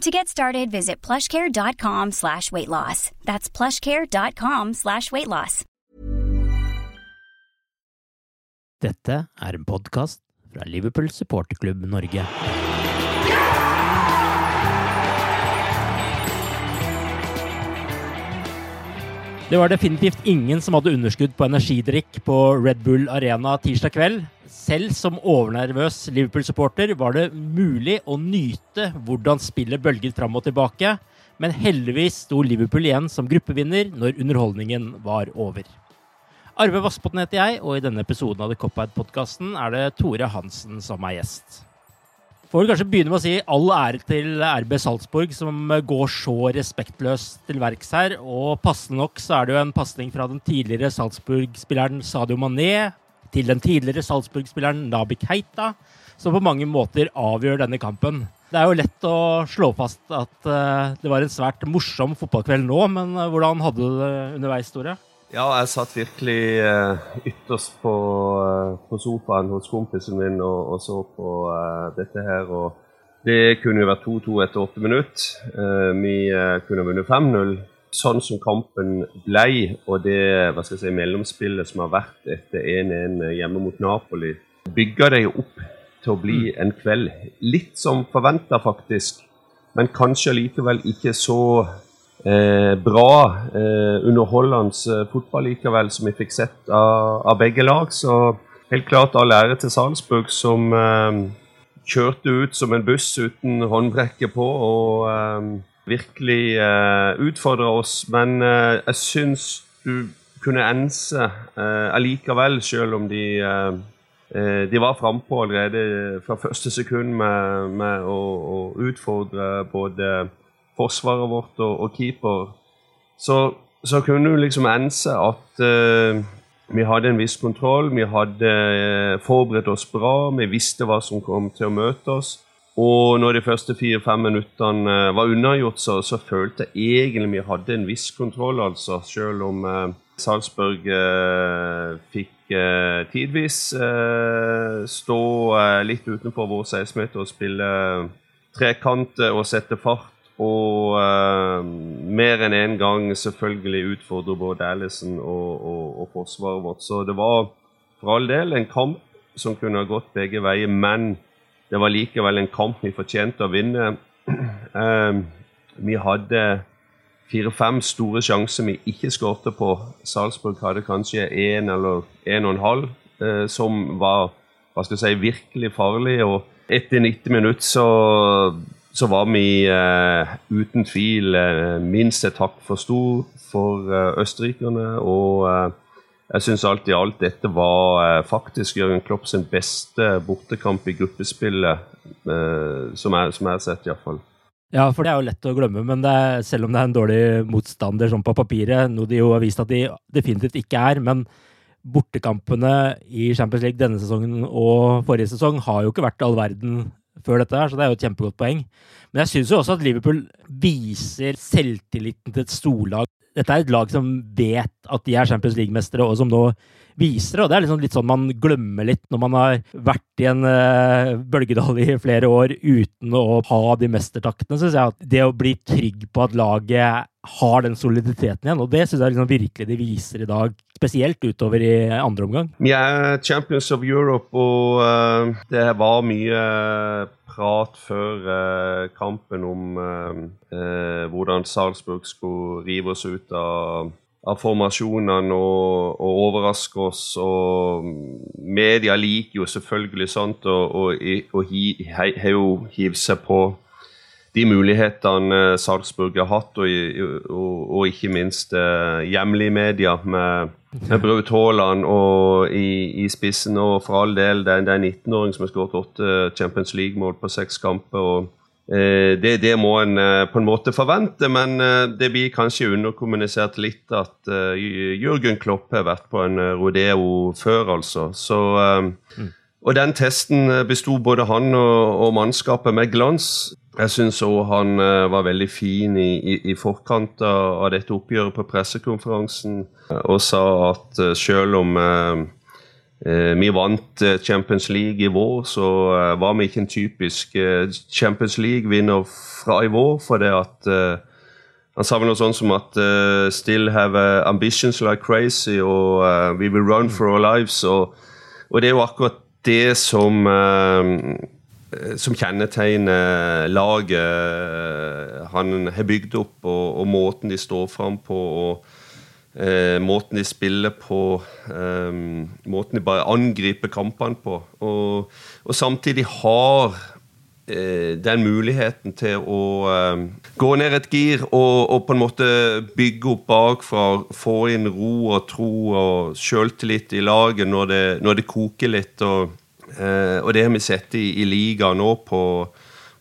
To get started, visit plushcare.com slash weight loss. That's plushcare.com slash weight loss. Dette er en podkast fra Liverpool supporterklubb Norge. Det var definitivt ingen som hadde underskudd på energidrikk på Red Bull Arena tirsdag kveld. Selv som overnervøs Liverpool-supporter var det mulig å nyte hvordan spillet bølget fram og tilbake, men heldigvis sto Liverpool igjen som gruppevinner når underholdningen var over. Arve Vassbotn heter jeg, og i denne episoden av The Cop-Out-podkasten er det Tore Hansen som er gjest. Får kanskje begynne med å si all ære til RB Salzburg, som går så respektløst til verks her. Og passende nok så er det jo en pasning fra den tidligere Salzburg-spilleren Sadio Mané til den tidligere Salzburg-spilleren Nabi Keita, som på mange måter avgjør denne kampen. Det er jo lett å slå fast at uh, det var en svært morsom fotballkveld nå, men uh, hvordan hadde du det underveis, Tore? Ja, jeg satt virkelig uh, ytterst på, uh, på, sofaen hos kompisen min og, og så på uh, dette her. og Det kunne jo vært 2-2 etter åtte minutter. vi kunne vunnet 5-0. Sånn som kampen ble, og det hva skal jeg si, mellomspillet som har vært etter 1-1 hjemme mot Napoli, bygger det jo opp til å bli mm. en kveld. Litt som forventa, faktisk. Men kanskje likevel ikke så eh, bra, eh, underholdende eh, fotball likevel, som vi fikk sett av, av, begge lag. Så helt klart all ære til Salzburg, som eh, kjørte ut som en buss uten håndbrekke på og eh, virkelig eh, utfordra oss. Men eh, jeg syns du kunne ense allikevel, selv om de de var frampå allerede fra første sekund med, med å, å utfordre både forsvaret vårt og, og keeper, så, så, kunne du liksom ense at uh, vi hadde en viss kontroll. Vi hadde uh, forberedt oss bra. Vi visste hva som kom til å møte oss. Og når de første fire-fem minuttene uh, var unnagjort, så, så, følte jeg egentlig vi hadde en viss kontroll, altså. Selv om Salzburg fikk tidvis stå litt utenfor vår 16-meter og spille trekant og sette fart og uh, mer enn én en gang selvfølgelig utfordre både Allison og, og, og, forsvaret vårt. Så det var for all del en kamp som kunne ha gått begge veier, men det var likevel en kamp vi fortjente å vinne. Uh, vi hadde fire-fem store sjanser vi ikke skårte på. Salzburg hadde kanskje én eller én og en halv, uh, som var hva skal jeg si, virkelig farlig. Og etter 90 minutter så så var vi uh, uten tvil uh, minst et hakk for stor for uh, østerrikerne. Og jeg syns alt i alt dette var faktisk Jørgen Klopp sin beste bortekamp i gruppespillet, som, jeg, som jeg har sett, iallfall. Ja, for det er jo lett å glemme, men er, selv om det er en dårlig motstander sånn på papiret, noe de jo har vist at de definitivt ikke er, men bortekampene i Champions League denne sesongen og forrige sesong har jo ikke vært all verden før dette her, så det er jo et kjempegodt poeng. Men jeg syns jo også at Liverpool viser selvtilliten til et storlag. dette er et lag som vet at de er Champions League-mestere, og som nå viser det. Og det er liksom litt sånn man glemmer litt når man har vært i en uh, bølgedal i flere år uten å ha de mestertaktene. Syns jeg at det å bli trygg på at laget har den soliditeten igjen, og det syns jeg liksom virkelig de viser i dag. Spesielt utover i andre omgang. Vi er champions of Europe, og uh, det var mye prat før uh, kampen om hvordan Salzburg skulle rive oss ut av av formasjonene og, og overraske oss. Og media liker jo selvfølgelig sånt og, har jo hivd seg på de mulighetene Salzburg har hatt, og, og ikke minst eh, hjemlige media med, med Braut Haaland i, i, spissen. Og for all del, det er en 19-åring som har skåret åtte Champions League-mål på seks kamper. og det, det, må en eh, på en måte forvente, men eh, det blir kanskje underkommunisert litt at Jørgen Kloppe har vært på en rodeo før, altså. Så, mm. Og den testen besto både han og, og, mannskapet med glans. Jeg syns òg han var veldig fin i, i, i forkant av, dette oppgjøret på pressekonferansen og sa at selv om Eh, vi vant eh, Champions League i vår, så eh, var vi ikke en typisk Champions League-vinner fra i vår. For det at Han sa vel noe sånt som at 'still have ambitions like crazy' og 'we will run for our lives'. Og, og det er jo akkurat det som som kjennetegner laget han har bygd opp, og, og måten de står fram på. og Eh, måten de spiller på, eh, måten de bare angriper kampene på. Og, og samtidig har eh, den muligheten til å eh, gå ned et gir og, og, på en måte bygge opp bakfra. Få inn ro og tro og sjøltillit i laget når det, når det koker litt. Og, eh, og, det har vi sett i, i ligaen nå på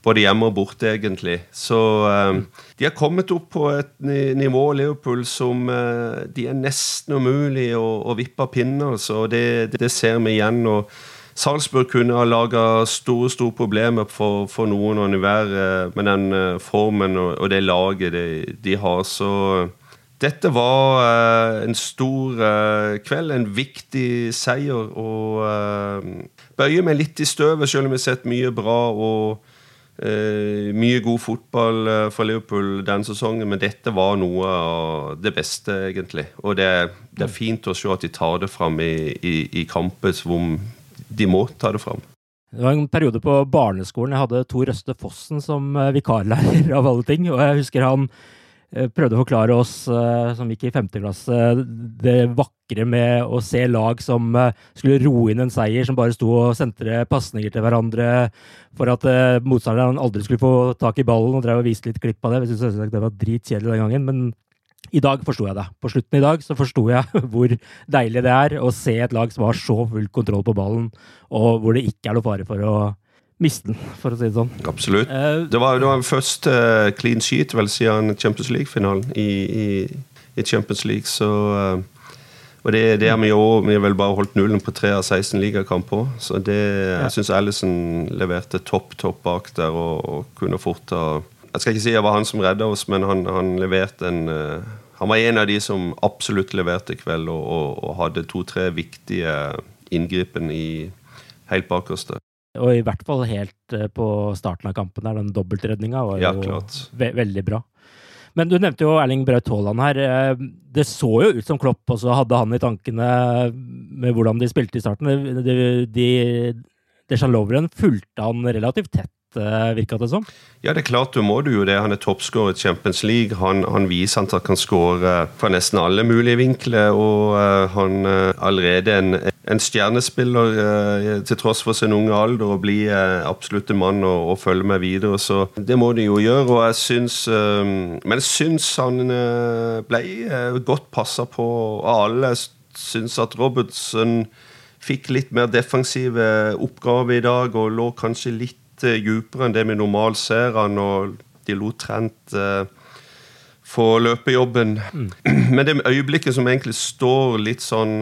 både hjemme og borte, egentlig. Så uh, de har kommet opp på et nivå, Liverpool, som uh, de er nesten umulig å, å vippe av pinner. Så det, det, ser vi igjen. og Salzburg kunne ha laga store store problemer for, for noen og enhver uh, med den formen og, og, det laget de, de har. Så dette var en stor kveld, en viktig seier. Og bøyer meg litt i støvet, selv om vi har sett mye bra. og Uh, mye god fotball uh, for Liverpool denne sesongen, men dette var noe av det beste, egentlig. Og det, det er fint å se at de tar det fram i, i, i kamper hvor de må ta det fram. Det var en periode på barneskolen jeg hadde Tor Røste Fossen som eh, vikarlærer, av alle ting. Og jeg husker han Eh, prøvde å forklare oss eh, som gikk i femte klasse, det vakre med å se lag som eh, skulle roe inn en seier, som bare sto og sendte pasninger til hverandre for at motstanderen aldri skulle få tak i ballen, og drev og viste litt klipp av det. Jeg syntes det var dritkjedelig den gangen, men i dag forsto jeg det. På slutten i dag så forsto jeg hvor deilig det er å se et lag som har så full kontroll på ballen, og hvor det ikke er noe fare for å miste den, for å si det sånn. Absolutt. Uh, det var, det var først uh, clean sheet vel siden Champions League-finalen i, i, i, Champions League, så uh, og det, det er vi jo Vi har vel bare holdt nullen på tre av 16 ligakamper. Så det, ja. jeg syns Alison leverte topp, topp bak der og, og, kunne fort ha Jeg skal ikke si det var han som redda oss, men han, han leverte en Han var en av de som absolutt leverte i kveld, og, og, og hadde to-tre viktige inngripen i helt bakerste. Og i hvert fall helt eh, på starten av kampen der, den dobbeltredninga var ja, jo ve veldig bra. Men du nevnte jo Erling Braut Haaland her. Eh, det så jo ut som Klopp også hadde han i tankene med hvordan de spilte i starten. De, de, Dejan Lovren fulgte han relativt tett Eh, virka det som? Ja, det er klart du må du jo det. Han er toppskårer i Champions League. Han, han, viser at han kan skåre fra nesten alle mulige vinkler. Og uh, han er allerede en, en stjernespiller uh, til tross for sin unge alder og bli absolutt en mann og, og, følge med videre. Så det må de jo gjøre. Og jeg syns Men jeg syns han ble godt passa på av alle. Jeg syns at Robertson fikk litt mer defensive oppgaver i dag og lå kanskje litt dypere enn det vi normalt ser han, og de lot Trent få løpejobben. Mm. Men det øyeblikket som egentlig står litt sånn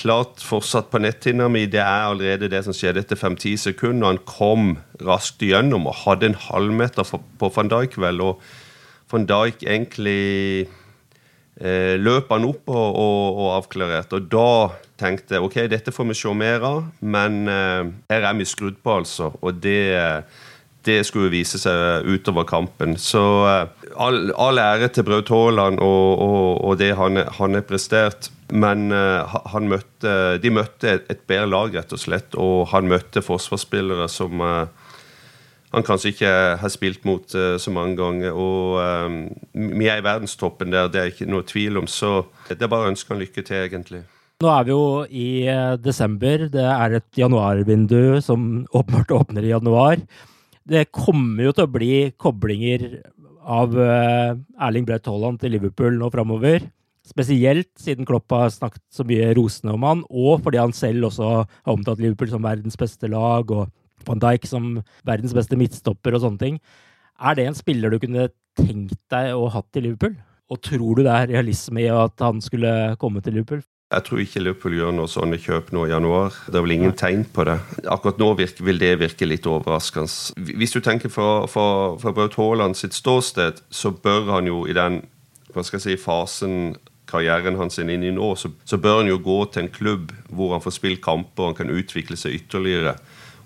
klart fortsatt på netthinna mi, det er allerede det som skjedde etter 5-10 sekunder. Han kom raskt igjennom og hadde en halvmeter på van Dijk, vel. Og van Dijk egentlig eh, løp han opp og, og, og avklarerte. Og da tenkte jeg ok, dette får vi se mer av, men eh, her er vi skrudd på, altså. Og det, det skulle vise seg utover kampen. Så eh, all, all ære til Braut Haaland og, og, og, det han, han har prestert. Men han møtte, de møtte et, et bedre lag, rett og slett. Og han møtte forsvarsspillere som uh, han kanskje ikke har spilt mot uh, så mange ganger. Og vi er i verdenstoppen der, det er ikke noe tvil om. Så det er bare å ønske han lykke til, egentlig. Nå er vi jo i desember. Det er et januarvindu som åpenbart åpner i januar. Det kommer jo til å bli koblinger av Erling Braut Haaland til Liverpool nå framover. Spesielt siden Klopp har snakket så mye rosende om han, og fordi han selv også har omtalt Liverpool som verdens beste lag, og van Dijk som verdens beste midtstopper og sånne ting. Er det en spiller du kunne tenkt deg å hatt i Liverpool? Og tror du det er realisme i at han skulle komme til Liverpool? Jeg tror ikke Liverpool gjør noe sånne kjøp nå i januar. Det er vel ingen tegn på det. Akkurat nå virke, vil det virke litt overraskende. Hvis du tenker fra, fra, fra Braut Haaland sitt ståsted, så bør han jo i den hva skal jeg si, fasen karrieren hans inn i nå, så, så, bør han jo gå til en klubb hvor han får spilt kamper han kan utvikle seg ytterligere.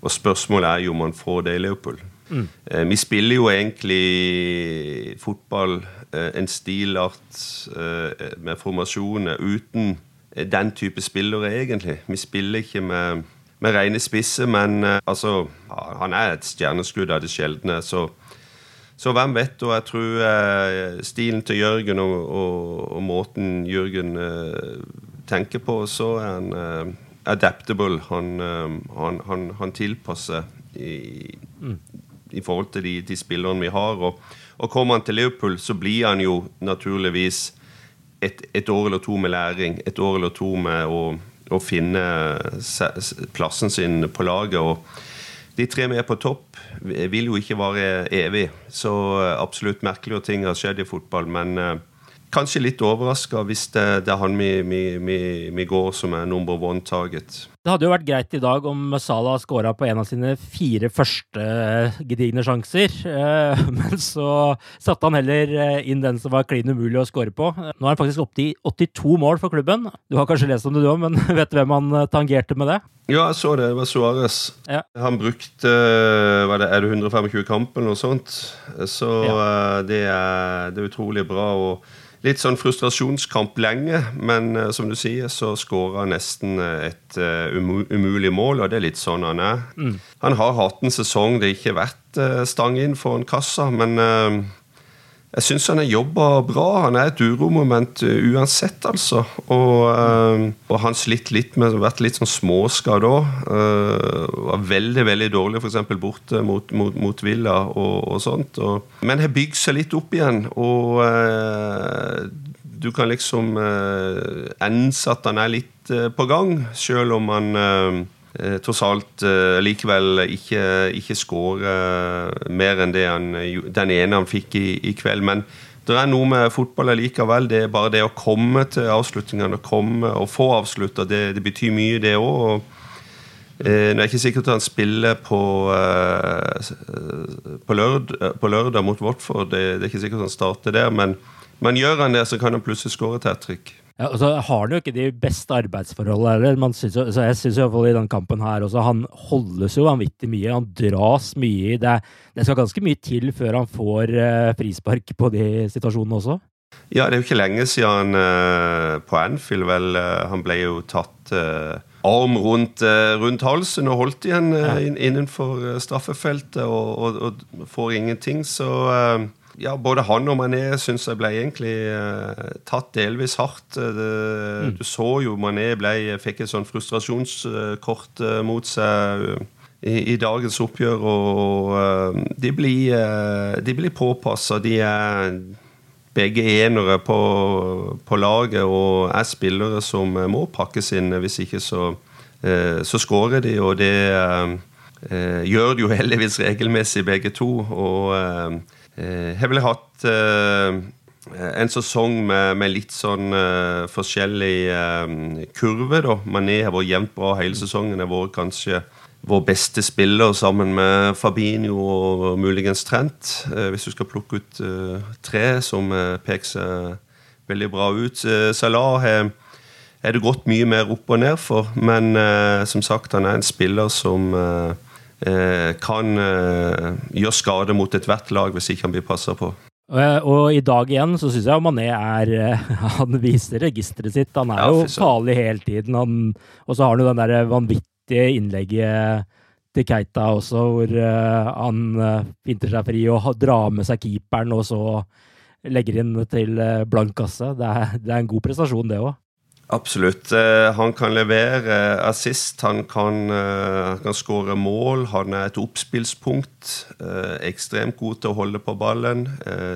Og spørsmålet er jo om han får det i Leopold. Mm. Eh, vi spiller jo egentlig fotball, eh, en stilart eh, med formasjoner uten den type spillere, egentlig. Vi spiller ikke med, med rene spisser, men altså Han er et stjerneskudd av det sjeldne. så så hvem vet? Og jeg tror eh, stilen til Jørgen og, og, og måten Jørgen eh, tenker på, så er han eh, adaptable. Han, eh, han, han, han tilpasser i, mm. i, forhold til de, de spillerne vi har. Og, og, kommer han til Liverpool, så blir han jo naturligvis et, et år eller to med læring. Et år eller to med å, å finne plassen sin på laget. og de tre vi er på topp, vil jo ikke vare evig. Så eh, absolutt merkelige ting har skjedd i fotball. Men uh, kanskje litt overraska hvis det, det, er han vi, vi, vi, vi, går som er number one target. Det hadde jo vært greit i dag om Salah skåra på en av sine fire første eh, gedigne sjanser. Men så satte han heller inn den som var klin umulig å skåre på. Nå er han faktisk oppe i 82 mål for klubben. Du har kanskje lest om det du òg, men vet du hvem han tangerte med det? Ja, jeg så det. Det var Suárez. Ja. Han brukte var det, Er det 125 kamper eller noe sånt? Så ja. Eh, det, er, det, er, utrolig bra. og Litt sånn frustrasjonskamp lenge, men uh, som du sier, så skåra han nesten et uh, umulig mål, og det er litt sånn han er. Mm. Han har hatt en sesong det ikke har vært stang inn foran kassa, men jeg syns han har jobba bra. Han er et uromoment uh, uansett, altså. Og, uh, og han slitt litt med vært litt sånn småskadd òg. Uh, var veldig veldig dårlig f.eks. borte mot, mot, mot, Villa og, og sånt. Og, men har bygd seg litt opp igjen. Og du kan liksom uh, ense at han er litt på gang, sjøl om han eh, tross alt eh, likevel ikke, ikke skåre eh, mer enn han, den ene han fikk i, i, kveld. Men det er noe med fotball likevel. Det er bare det å komme til avslutningene, komme og få avslutta, det, det, betyr mye, det òg. Eh, det er ikke sikkert han spiller på, eh, på, lørdag, på, lørdag, mot Watford. Det, det, er ikke sikkert han starter der, men, men gjør han det, så kan han plutselig skåre et hat trick. Ja, og så har han jo ikke de beste arbeidsforholdene heller. Så jeg syns iallfall i den kampen her også Han holdes jo vanvittig mye. Han dras mye i det. Det skal ganske mye til før han får eh, frispark på de situasjonene også. Ja, det er jo ikke lenge siden eh, på Anfield, vel. Uh, han ble jo tatt arm rundt, rundt, halsen og holdt igjen innenfor straffefeltet og, og, og, får ingenting, så ja, både han og Mané syns jeg ble egentlig uh, tatt delvis hardt. Eh, det, mm. Du så jo Mané ble, fikk et sånn frustrasjonskort uh, mot seg i, i, dagens oppgjør. Og de blir, de blir påpassa. De er begge enere på, på, laget og er spillere som må pakkes inn. Hvis ikke så, så skårer de, og det gjør de jo heldigvis regelmessig, begge to. og eh, ville hatt eh, en sesong med, med litt sånn uh, forskjellig uh, kurve. da. Mané har vært jevnt bra hele sesongen. Har vært kanskje vår beste spiller sammen med Fabinho og muligens Trent. Uh, hvis du skal plukke ut tre som peker seg veldig bra ut. Salah har er det gått mye mer opp og ned for, men som sagt, han er en spiller som kan gjøre skade mot ethvert lag hvis ikke han blir passa på. Og i dag igjen så syns jeg Mané er Han viser registeret sitt. Han er ja, jo farlig hele tiden. Og så har han jo den der vanvittige innlegget til Keita også, hvor han finter seg fri og drar med seg keeperen, og så legger inn til blank kasse. Det er, det er, en god prestasjon, det òg. Absolutt. han kan levere assist, han kan, kan skåre mål. Han er et oppspillspunkt. ekstremt god til å holde på ballen.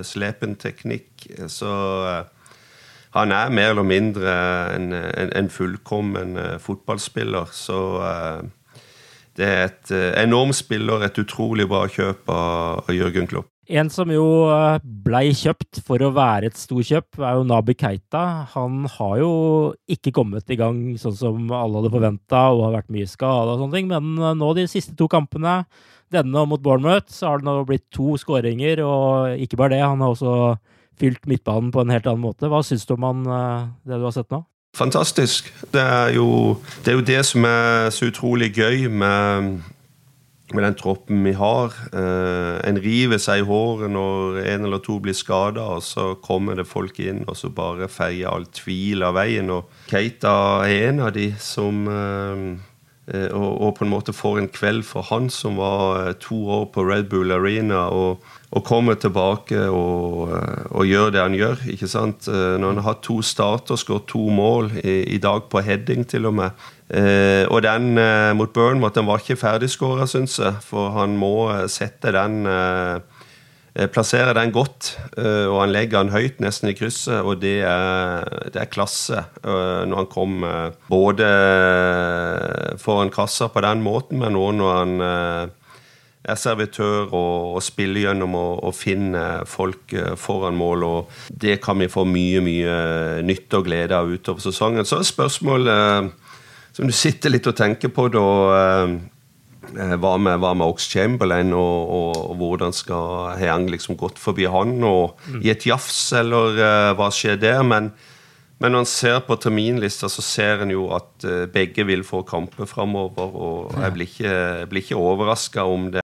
slepen teknikk. Så han er mer eller mindre en, en, en fullkommen fotballspiller. Så det er et eh, enormt spiller, et utrolig bra kjøp av Jørgen Klopp. En som jo eh, blei kjøpt for å være et storkjøp, er jo Nabi Keita. Han har jo ikke kommet i gang sånn som alle hadde forventa, og har vært mye skada og sånne ting. Men eh, nå de siste to kampene, denne mot Bournemouth, så har det nå blitt to skåringer. Og ikke bare det, han har også fylt midtbanen på en helt annen måte. Hva syns du om han, det du har sett nå? Fantastisk. Det er, jo, det er jo det som er så utrolig gøy med, med den troppen vi har. Eh, en river seg i håret når en eller to blir skada, og så kommer det folk inn og så bare feier all tvil av veien. Og Keita er en av de som eh, eh og, på en måte får en kveld for han som var to år på Red Bull Arena. og og kommer tilbake og, eh, og, gjør det han gjør. ikke sant? Eh, når han har to starter, skåret to mål, i, i, dag på heading til og med. Eh, og den eh, mot Burnmouth den var ikke ferdigskåra, syns jeg. For han må eh, sette den eh, Plassere den godt, og han legger den høyt, nesten i krysset. Og det er, det er klasse når han kom både foran kassa på den måten, men òg når han er servitør og, og spiller gjennom og, og finner folk eh, foran mål. og Det kan vi få mye mye nytte og glede av utover sesongen. Så er spørsmålet eh, som du sitter litt og tenker på, da eh, hva med, hva med Ox Chamberlain, og, og, og, hvordan skal Heang liksom gått forbi han og mm. i et jafs, eller uh, hva skjer der? Men men når en ser på terminlista, så ser en jo at begge vil få kamper framover. Og jeg blir ikke, blir ikke overraska om det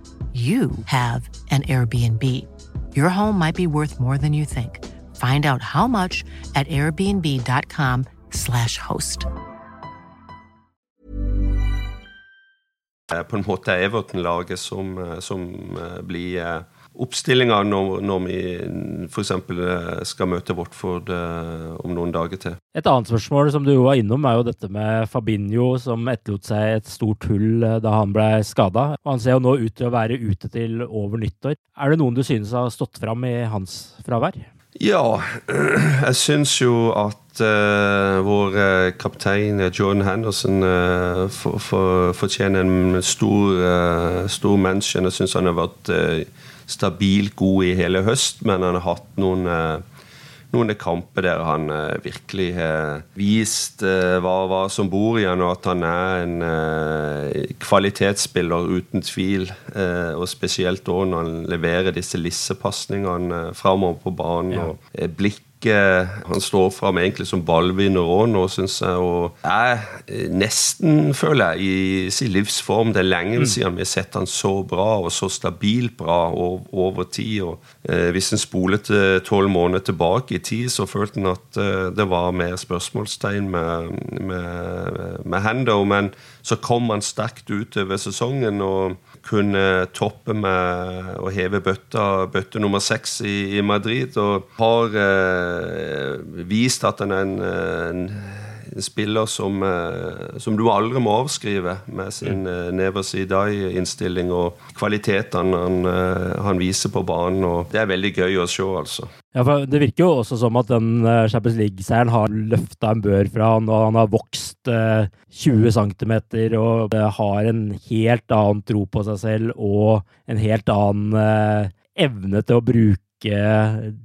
you have an Airbnb. Your home might be worth more than you think. Find out how much at airbnb.com/slash host. På en måte er Everton-laget som, eh, som eh, blir eh, oppstillinga når, når vi f.eks. skal møte Watford om noen dager til. Et annet spørsmål som du var innom, er jo dette med Fabinho, som etterlot seg et stort hull da han ble skada. Han ser jo nå ut til å være ute til over nyttår. Er det noen du synes har stått fram i hans fravær? Ja, jeg syns jo at uh, vår uh, kaptein Jordan Henderson uh, for, for, fortjener en stor, stor mention. Jeg syns han har vært stabilt god i hele høst, men han har hatt noen, eh, noen kamper der han eh, virkelig har vist eh, hva, hva, som bor i han, og at han er en kvalitetsspiller uten tvil. og spesielt da når han leverer disse lissepasningene framover på banen. Og blikk han står fram egentlig som ballvinner òg nå, syns jeg. Og jeg nesten, føler jeg, i sin livsform. Det er lenge mm. siden vi har sett han så bra og så stabilt bra over, over tid. Og, eh, hvis en spoler til tolv måneder tilbake i tid, så følte han at eh, det var mer spørsmålstegn med, med, med Hendo. Men så kom han sterkt utover sesongen. og kunne toppe med å heve bøtta, bøtte nummer seks i, i, Madrid. Og har eh, vist at han er en, en, spiller som, eh, som, du aldri må avskrive med sin mm. eh, never see die-innstilling og kvalitetene han, eh, han, viser på banen. og Det er veldig gøy å se, altså. Ja, for Det virker jo også som at den Champions League-seieren har løfta en bør fra han, og han har vokst eh, 20 cm og har en helt annen tro på seg selv og en helt annen evne til å bruke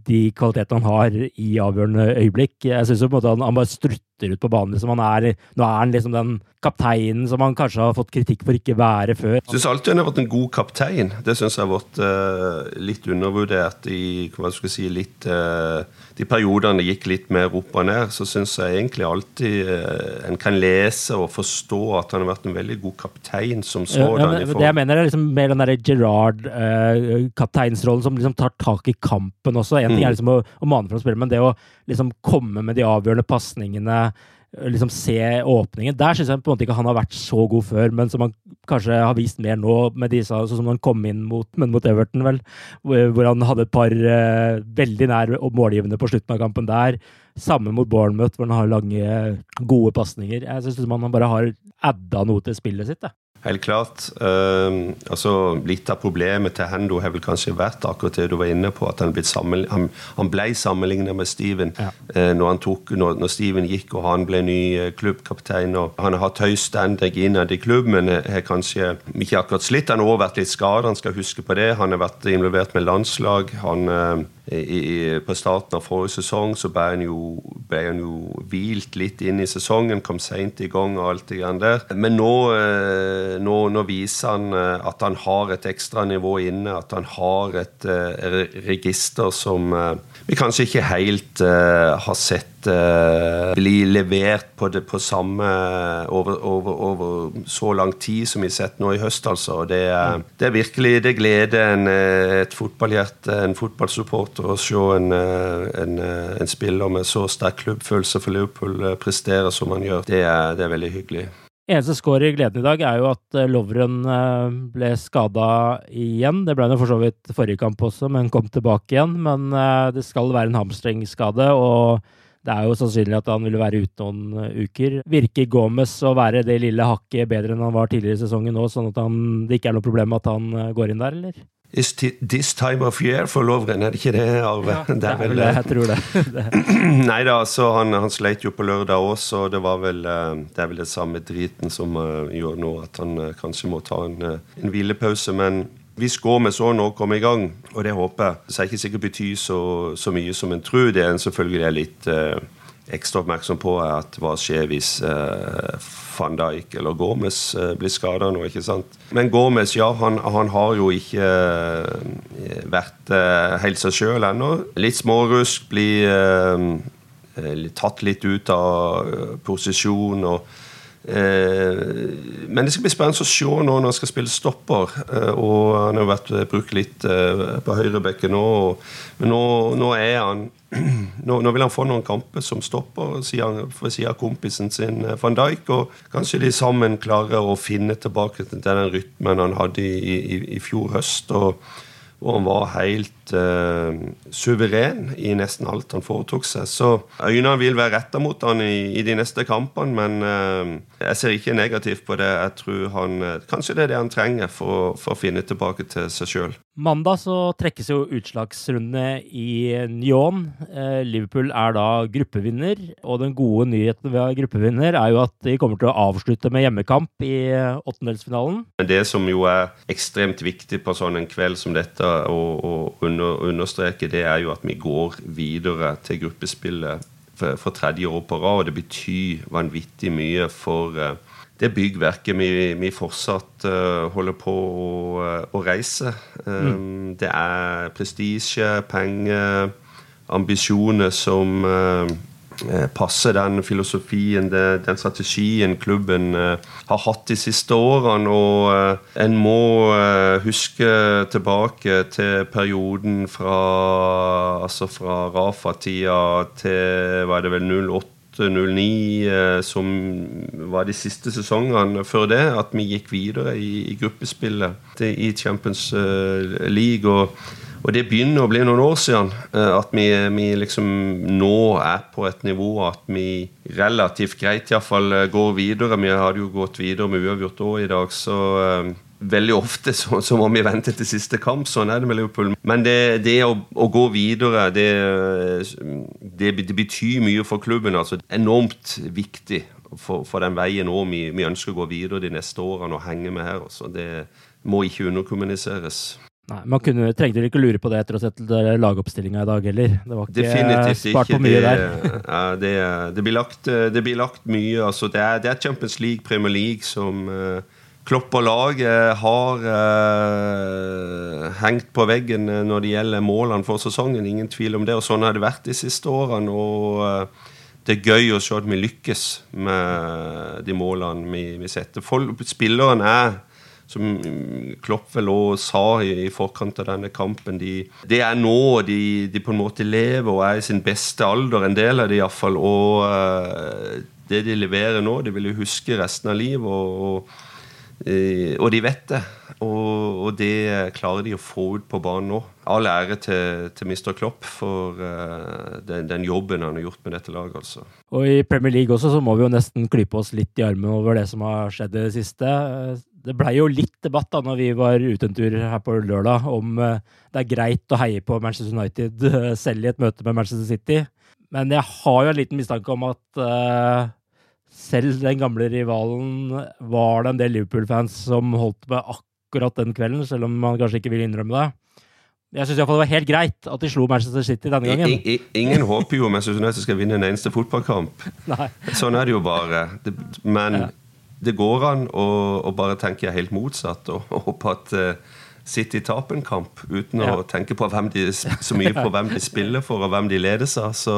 de kvalitetene han har i avgjørende øyeblikk. Jeg syns han, han, bare strutter ut på banen. Liksom. Er, nå er han liksom den kapteinen som han kanskje har fått kritikk for ikke være før. Jeg syns alltid han har vært en god kaptein. Det syns jeg har vært uh, litt undervurdert i hva skal jeg si, litt, uh, de periodene det gikk litt mer opp og ned. Så syns jeg egentlig alltid uh, en kan lese og forstå at han har vært en veldig god kaptein som sådan. Ja, det jeg mener er liksom mer den derre Gerard-kapteinsrollen som liksom tar tak i kampen også. En ting er mm. liksom å, å mane fram spillet, men det å liksom komme med de avgjørende pasningene liksom se åpningen. Der syns jeg på en måte ikke han har vært så god før, men som han kanskje har vist mer nå, med disse, sånn som han kom inn mot, mot Everton, vel, hvor han hadde et par uh, veldig nær målgivende på slutten av kampen der. Samme mot Bournemouth, hvor han har lange, gode pasninger. Jeg syns liksom han bare har adda noe til spillet sitt. Da. Helt klart. Uh, altså, litt av problemet til Hendo har vel kanskje vært akkurat det du var inne på, at han, han, han ble sammenlignet med Steven ja. uh, når, tok, når, når, Steven gikk og han ble ny uh, klubbkaptein. og Han har hatt høy standing innad i klubben, men har kanskje ikke akkurat slitt. Han har også vært litt skadet, han skal huske på det. Han har vært involvert med landslag. han eh, i, på starten av forrige sesong så ble han jo, ble han jo hvilt litt inn i sesongen, kom seint i gang og alt det grann der. Men nå, eh, nå, nå, viser han eh, at han har et ekstra nivå inne, at han har et uh, register som uh, vi kanskje ikke helt uh, har sett bli levert på, det, på samme over, over, over, så lang tid som vi har sett nå i høst, altså. Det det er virkelig det gleder en, et fotballhjerte, en fotballsupport å se en, eh, en, eh, en, spiller med så sterk klubbfølelse for Liverpool eh, prestere som han gjør. Det er, det er veldig hyggelig. Eneste skår i gleden i dag er jo at Lovren ble skada igjen. Det ble han for så vidt forrige kamp også, men kom tilbake igjen. Men det skal være en hamstringskade, og det er jo sannsynlig at han vil være ute noen uker. Virker Gomez å være det lille hakket bedre enn han var tidligere i sesongen nå, sånn at han, det ikke er noe problem at han går inn der, eller? Is this time of year for Lovren, er det ikke det, Arve? Ja, det er vel det, jeg tror det. Nei da, så han, han sleit jo på lørdag også, og det var vel eh, det er vel det samme driten som uh, gjør nå at han uh, kanskje må ta en, uh, en hvilepause. Men Hvis Gomez òg nå kommer i gang, og det håper jeg, så er det ikke sikkert betyr så, så mye som en tror. Det en selvfølgelig er litt ekstra oppmerksom på, er at hva skjer hvis eh, van Dijk eller Gomez eh, blir skada nå, ikke sant. Men Gomez, ja, han, han har jo ikke eh, vært eh, helt seg sjøl ennå. Litt smårusk, blir eh, tatt litt ut av posisjon. og Eh, men det skal bli spennende å se nå når han skal spille stopper. Eh, og Han har vært brukt litt eh, på høyrebekken nå. Men nå, nå, er han nå, nå, vil han få noen kamper som stopper for siden av kompisen sin van Dijk. Og kanskje de sammen klarer å finne tilbake til den rytmen han hadde i, i, i fjor høst. og og han var helt uh, suveren i nesten alt han foretok seg. Så øynene vil være retta mot han i, i, de neste kampene, men uh, jeg ser ikke negativt på det. Jeg tror han, uh, Kanskje det er det han trenger for, for å finne tilbake til seg sjøl. Mandag så trekkes jo utslagsrundene i Nyon. Liverpool er da gruppevinner, og den gode nyheten ved gruppevinner er jo at de kommer til å avslutte med hjemmekamp i åttendelsfinalen. Det som jo er ekstremt viktig på sånn en kveld som dette, og, å under, understreke, det er jo at vi går videre til gruppespillet for, for tredje år på rad. og Det betyr vanvittig mye for uh, det byggverket vi, vi fortsatt uh, holder på å, uh, å reise. Um, mm. Det er prestisje, penger, ambisjoner som Eh, passe den filosofien, den strategien klubben eh, har hatt de siste årene. Og eh, en må huske tilbake til perioden fra, altså fra Rafa-tida til var det vel 08 09, som var de siste sesongene før det, at vi gikk videre i, i gruppespillet i Champions League. og og det begynner å bli noen år siden eh, at vi, vi liksom nå er på et nivå at vi relativt greit iallfall eh, går videre. Vi hadde jo gått videre med uavgjort òg i dag, så uh, veldig ofte så, så, må vi vente til siste kamp. Sånn er det med Liverpool. Men det, det å, å, gå videre, det, det, det, betyr mye for klubben. altså Enormt viktig for, for den veien òg vi, vi, ønsker å gå videre de neste årene og henge med her. Også. Det må ikke underkommuniseres. Nei, Man kunne, trengte vel ikke lure på det etter å ha sett lagoppstillinga i dag heller. Det var ikke Definitivt spart på mye der. Ja, det, det, blir lagt, det, blir lagt, mye. Altså, det, er, det, er, Champions League, Premier League, som uh, Klopp og laget har uh, hengt på veggen når det gjelder målene for sesongen. Ingen tvil om det. Og sånn har det vært de siste årene. og uh, det er gøy å se at vi lykkes med de målene vi, vi setter. Spilleren er som Klopp vel òg sa i, forkant av denne kampen. De, det er nå de, de, på en måte lever og er i sin beste alder, en del av det iallfall. Og uh, det de leverer nå, de vil jo huske resten av livet. Og, og, og de vet det. Og, og, det klarer de å få ut på banen nå. All ære til, til Mr. Klopp for uh, den, den, jobben han har gjort med dette laget. altså. Og i Premier League også så må vi jo nesten klype oss litt i armen over det som har skjedd i det siste. Det blei jo litt debatt da når vi var ute en tur her på lørdag, om uh, det er greit å heie på Manchester United selv i et møte med Manchester City. Men jeg har jo en liten mistanke om at uh, selv den gamle rivalen var det en del Liverpool-fans som holdt med akkurat den kvelden, selv om man kanskje ikke vil innrømme det. Jeg syns det var helt greit at de slo Manchester City denne gangen. I, i, ingen håper jo Manchester United skal vinne en eneste fotballkamp. Nei. Sånn er det jo bare. Det, men ja det går an å, å, bare tenke helt motsatt og, og håpe at uh, City taper en kamp uten ja. å tenke på de, så mye på hvem de spiller for, og hvem de ledes av. Så,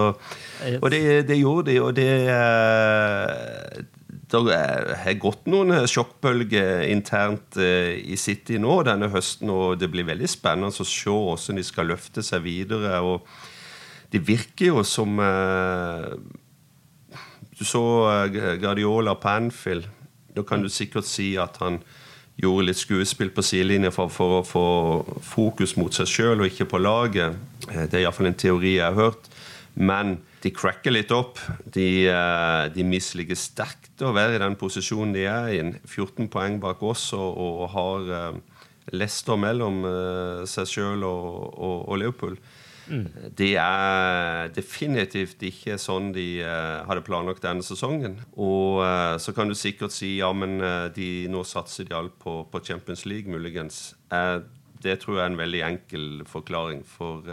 og det, det, gjorde de, og det uh, Det har gått noen sjokkbølger internt i City nå denne høsten, og det blir veldig spennende å se hvordan de skal løfte seg videre. og det virker jo som Du så Guardiola på Anfield da kan du sikkert si at han gjorde litt skuespill på sidelinja for, for, å få fokus mot seg sjøl og ikke på laget. Eh, det er iallfall en teori jeg har hørt. Men de cracker litt opp. De, eh, de misliker sterkt å være i den posisjonen de er i. 14 poeng bak oss og, og har lester Leicester mellom seg sjøl og, og, og Liverpool. Mm. Det er definitivt ikke sånn de uh, hadde planlagt denne sesongen. Og uh, så kan du sikkert si ja, men uh, de, nå satser de alt på, på, Champions League, muligens. Det tror jeg er en veldig enkel forklaring. For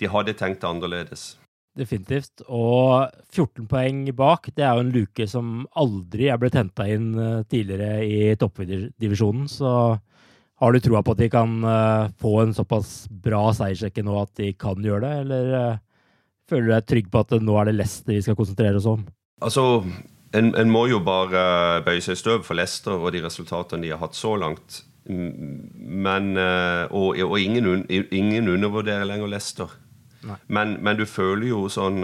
de hadde tenkt annerledes. Definitivt. Og 14 poeng bak, det er jo en luke som aldri er blitt henta inn tidligere i toppdivisjonen. Så har du troa på at de kan få en såpass bra seiersrekke nå at de kan gjøre det, eller føler du deg trygg på at nå er det Leicester vi skal konsentrere oss om? Altså, en, en, må jo bare bøye seg i støv for Leicester og de resultatene de har hatt så langt. Men, eh, og, og ingen, ingen, undervurderer lenger Leicester. Men, men, du føler jo sånn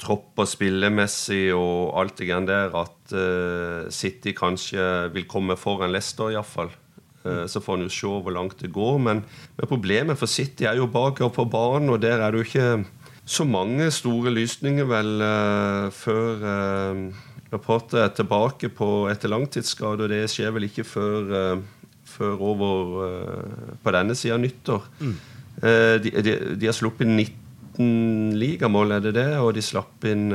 tropp og spillemessig og alt det greiene der at uh, City kanskje vil komme foran Leicester, iallfall. Uh, så får en jo se hvor langt det går. Men, men, problemet for City er jo bakover på banen, og der er det jo ikke så mange store lysninger, vel, uh, før uh, Rapportet er tilbake på etter langtidsskade, og det skjer vel ikke før, før over på denne sida av nyttår. Mm. De, de, de, har sluppet 19 ligamål, er det det? Og de slapp inn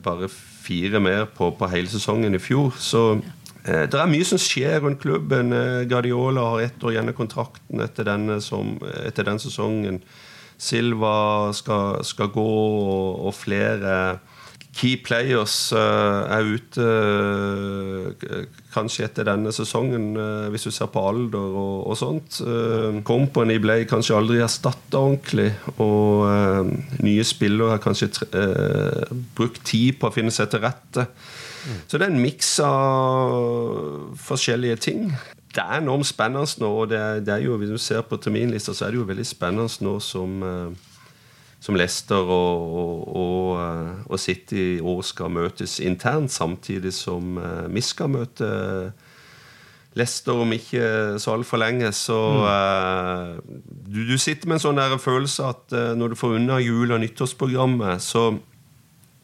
bare fire mer på, på, hele sesongen i fjor. Så det er mye som skjer rundt klubben. Guardiola har ett år igjen av kontrakten etter, som, etter den sesongen. Silva skal, skal gå, og, og flere key players uh, er ute kanskje etter denne sesongen, hvis du ser på alder og, og sånt. Company ble kanskje aldri erstatta ordentlig, og nye spillere har kanskje brukt tid på å finne seg til rette. Mm. Så det er en miks av forskjellige ting. Det er enormt spennende nå, og det er, det er jo, hvis du ser på terminlista, så er det jo veldig spennende nå som som Leicester og, og, og, eh, og City òg skal møtes internt, samtidig som uh, vi skal møte Leicester om ikke så altfor lenge. Så uh, du, du, sitter med en sånn der følelse at uh, når du får unna jul- og nyttårsprogrammet, så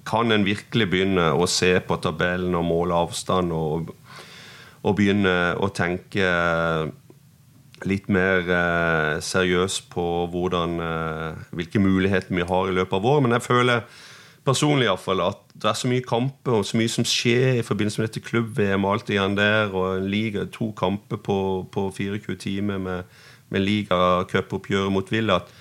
kan en virkelig begynne å se på tabellen og måle avstand og, og begynne å tenke litt mer eh, seriøs på hvordan, eh, hvilke muligheter vi har i løpet av året. Men jeg føler personlig i fall, at det er så mye kamper og så mye som skjer i forbindelse med dette klubb-VM og alt igjen der, og liga, to kamper på, på 24 timer med, med ligacupoppgjøret mot Villa. at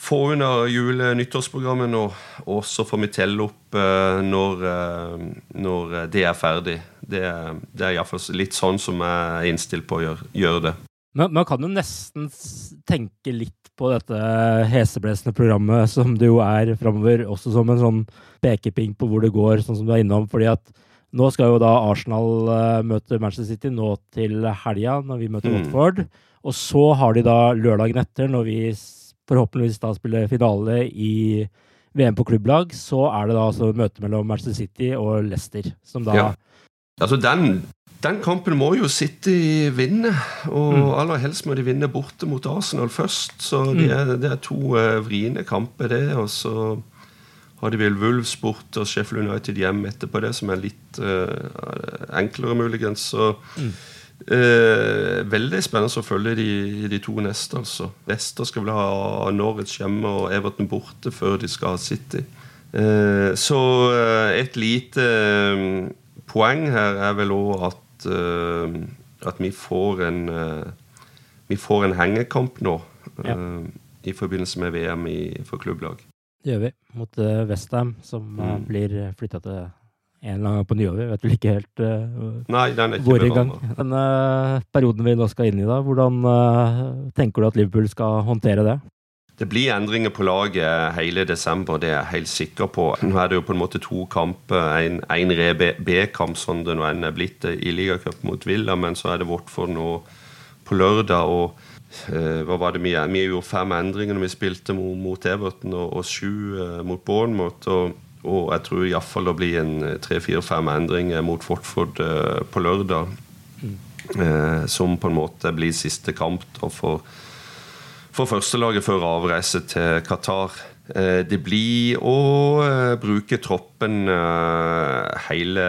få under jule-nyttårsprogrammet nå, og så får vi telle opp uh, når, uh, når, det er ferdig. Det, det er iallfall litt sånn som jeg er innstilt på å gjøre, gjøre det. Men man kan jo nesten tenke litt på dette heseblesende programmet som det jo er framover, også som en sånn pekeping på hvor det går, sånn som du er innom. fordi at nå skal jo da Arsenal møte Manchester City nå til helga, når vi møter mm. Watford. Og så har de da lørdagen etter, når vi forhåpentligvis da spiller finale i VM på klubblag, så er det da altså møte mellom Manchester City og Leicester, som da ja. Altså den den kampen må jo City vinne, og mm. aller helst må de vinne borte mot Arsenal først. Så mm. det, er, det, er, to uh, vriene kamper, det. Og så har de vel Wolves bort og Sheffield United hjem etterpå det, som er litt uh, enklere, muligens. Så mm. Uh, veldig spennende å følge de, de to neste, altså. Leicester skal vel ha Norwich hjemme og Everton borte før de skal ha City. så et lite poeng her er vel òg at at, uh, at vi får en vi får en hengekamp nå ja. i forbindelse med VM i, for klubblag. Det gjør vi. Mot Westham, som mm. blir flytta til en eller annen gang på nyåret. Vet vel ikke helt uh, Nei, den er ikke hvor engang. gang. Den uh, perioden vi nå skal inn i, da, hvordan uh, tenker du at Liverpool skal håndtere det? Det blir endringer på laget hele desember, det er jeg helt sikker på. Nå er det jo på en måte to kamper. En, en B-kamp sånn det nå enn er blitt i ligacup mot Villa, men så er det Watford nå på lørdag. og eh, hva var det Vi, vi gjorde fem endringer når vi spilte mot, mot Everton, og, og sju eh, mot Bournemouth. Og, og jeg tror iallfall det blir en eh, tre-fire-fem endringer mot Watford eh, på lørdag. Mm. Eh, som på en måte blir siste kamp for for førstelaget før avreise til Qatar. Eh, det blir å eh, bruke troppen hele,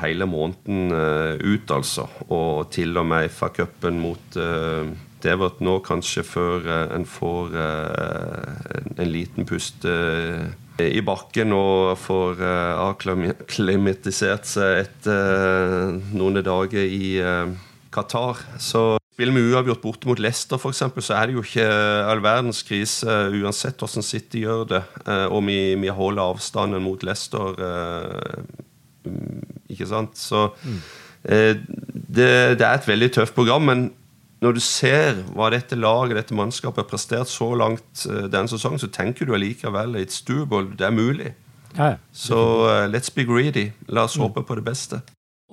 hele måneden ut, altså. Og til og med FA-cupen mot Devert nå, kanskje før en får en liten pust i bakken og får akklimatisert seg etter noen dager i Qatar. Så Spiller vi uavgjort borte mot Leicester, f.eks., så er det jo ikke all verdens krise uansett hvordan City gjør det. Eh, og vi, vi holder avstanden mot Leicester, eh, ikke sant. Så mm. det, det, er et veldig tøft program. Men når du ser hva dette laget, dette mannskapet, har prestert så langt denne sesongen, så tenker du allikevel it's doable. Det er mulig. Ja, ja. Så uh, let's be greedy. La oss mm. håpe på det beste.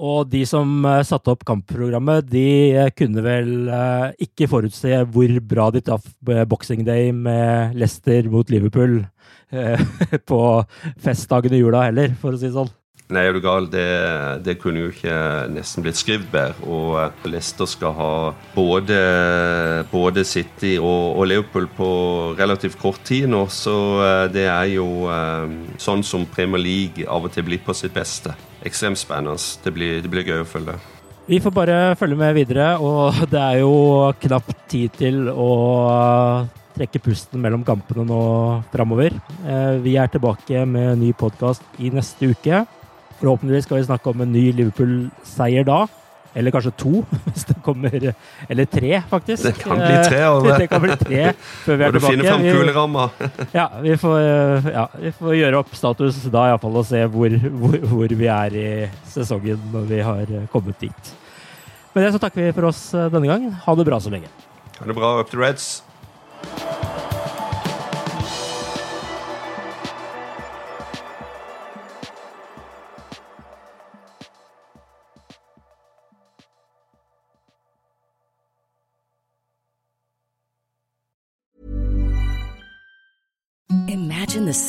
Og de som uh, satte opp kampprogrammet, de uh, kunne vel ikke forutse hvor bra de traff Boxing Day med Leicester mot Liverpool på festdagen i jula heller, for å si det sånn. Nei, er du gal? Det, det, kunne jo ikke nesten blitt skrevet bedre. Og Leicester skal ha både, både City og, og, Liverpool på relativt kort tid nå, så det er jo sånn som Premier League av og til blir på sitt beste ekstremt spennende. Det blir, det blir gøy å følge. Vi får bare følge med videre, og det er jo knapt tid til å trekke pusten mellom kampene nå framover. Eh, vi er tilbake med ny podkast i neste uke. Forhåpentligvis skal vi snakke om en ny Liverpool-seier da. Eller kanskje to, hvis det kommer Eller tre, faktisk. Det kan bli tre. Over. det kan bli tre før vi er tilbake. Finne fram kuleramma. ja, vi får, ja, vi får gjøre opp status da iallfall og se hvor, hvor, hvor, vi er i sesongen når vi har kommet dit. Med det så takker vi for oss denne gang. Ha det bra så lenge. Ha det bra. Up to Reds.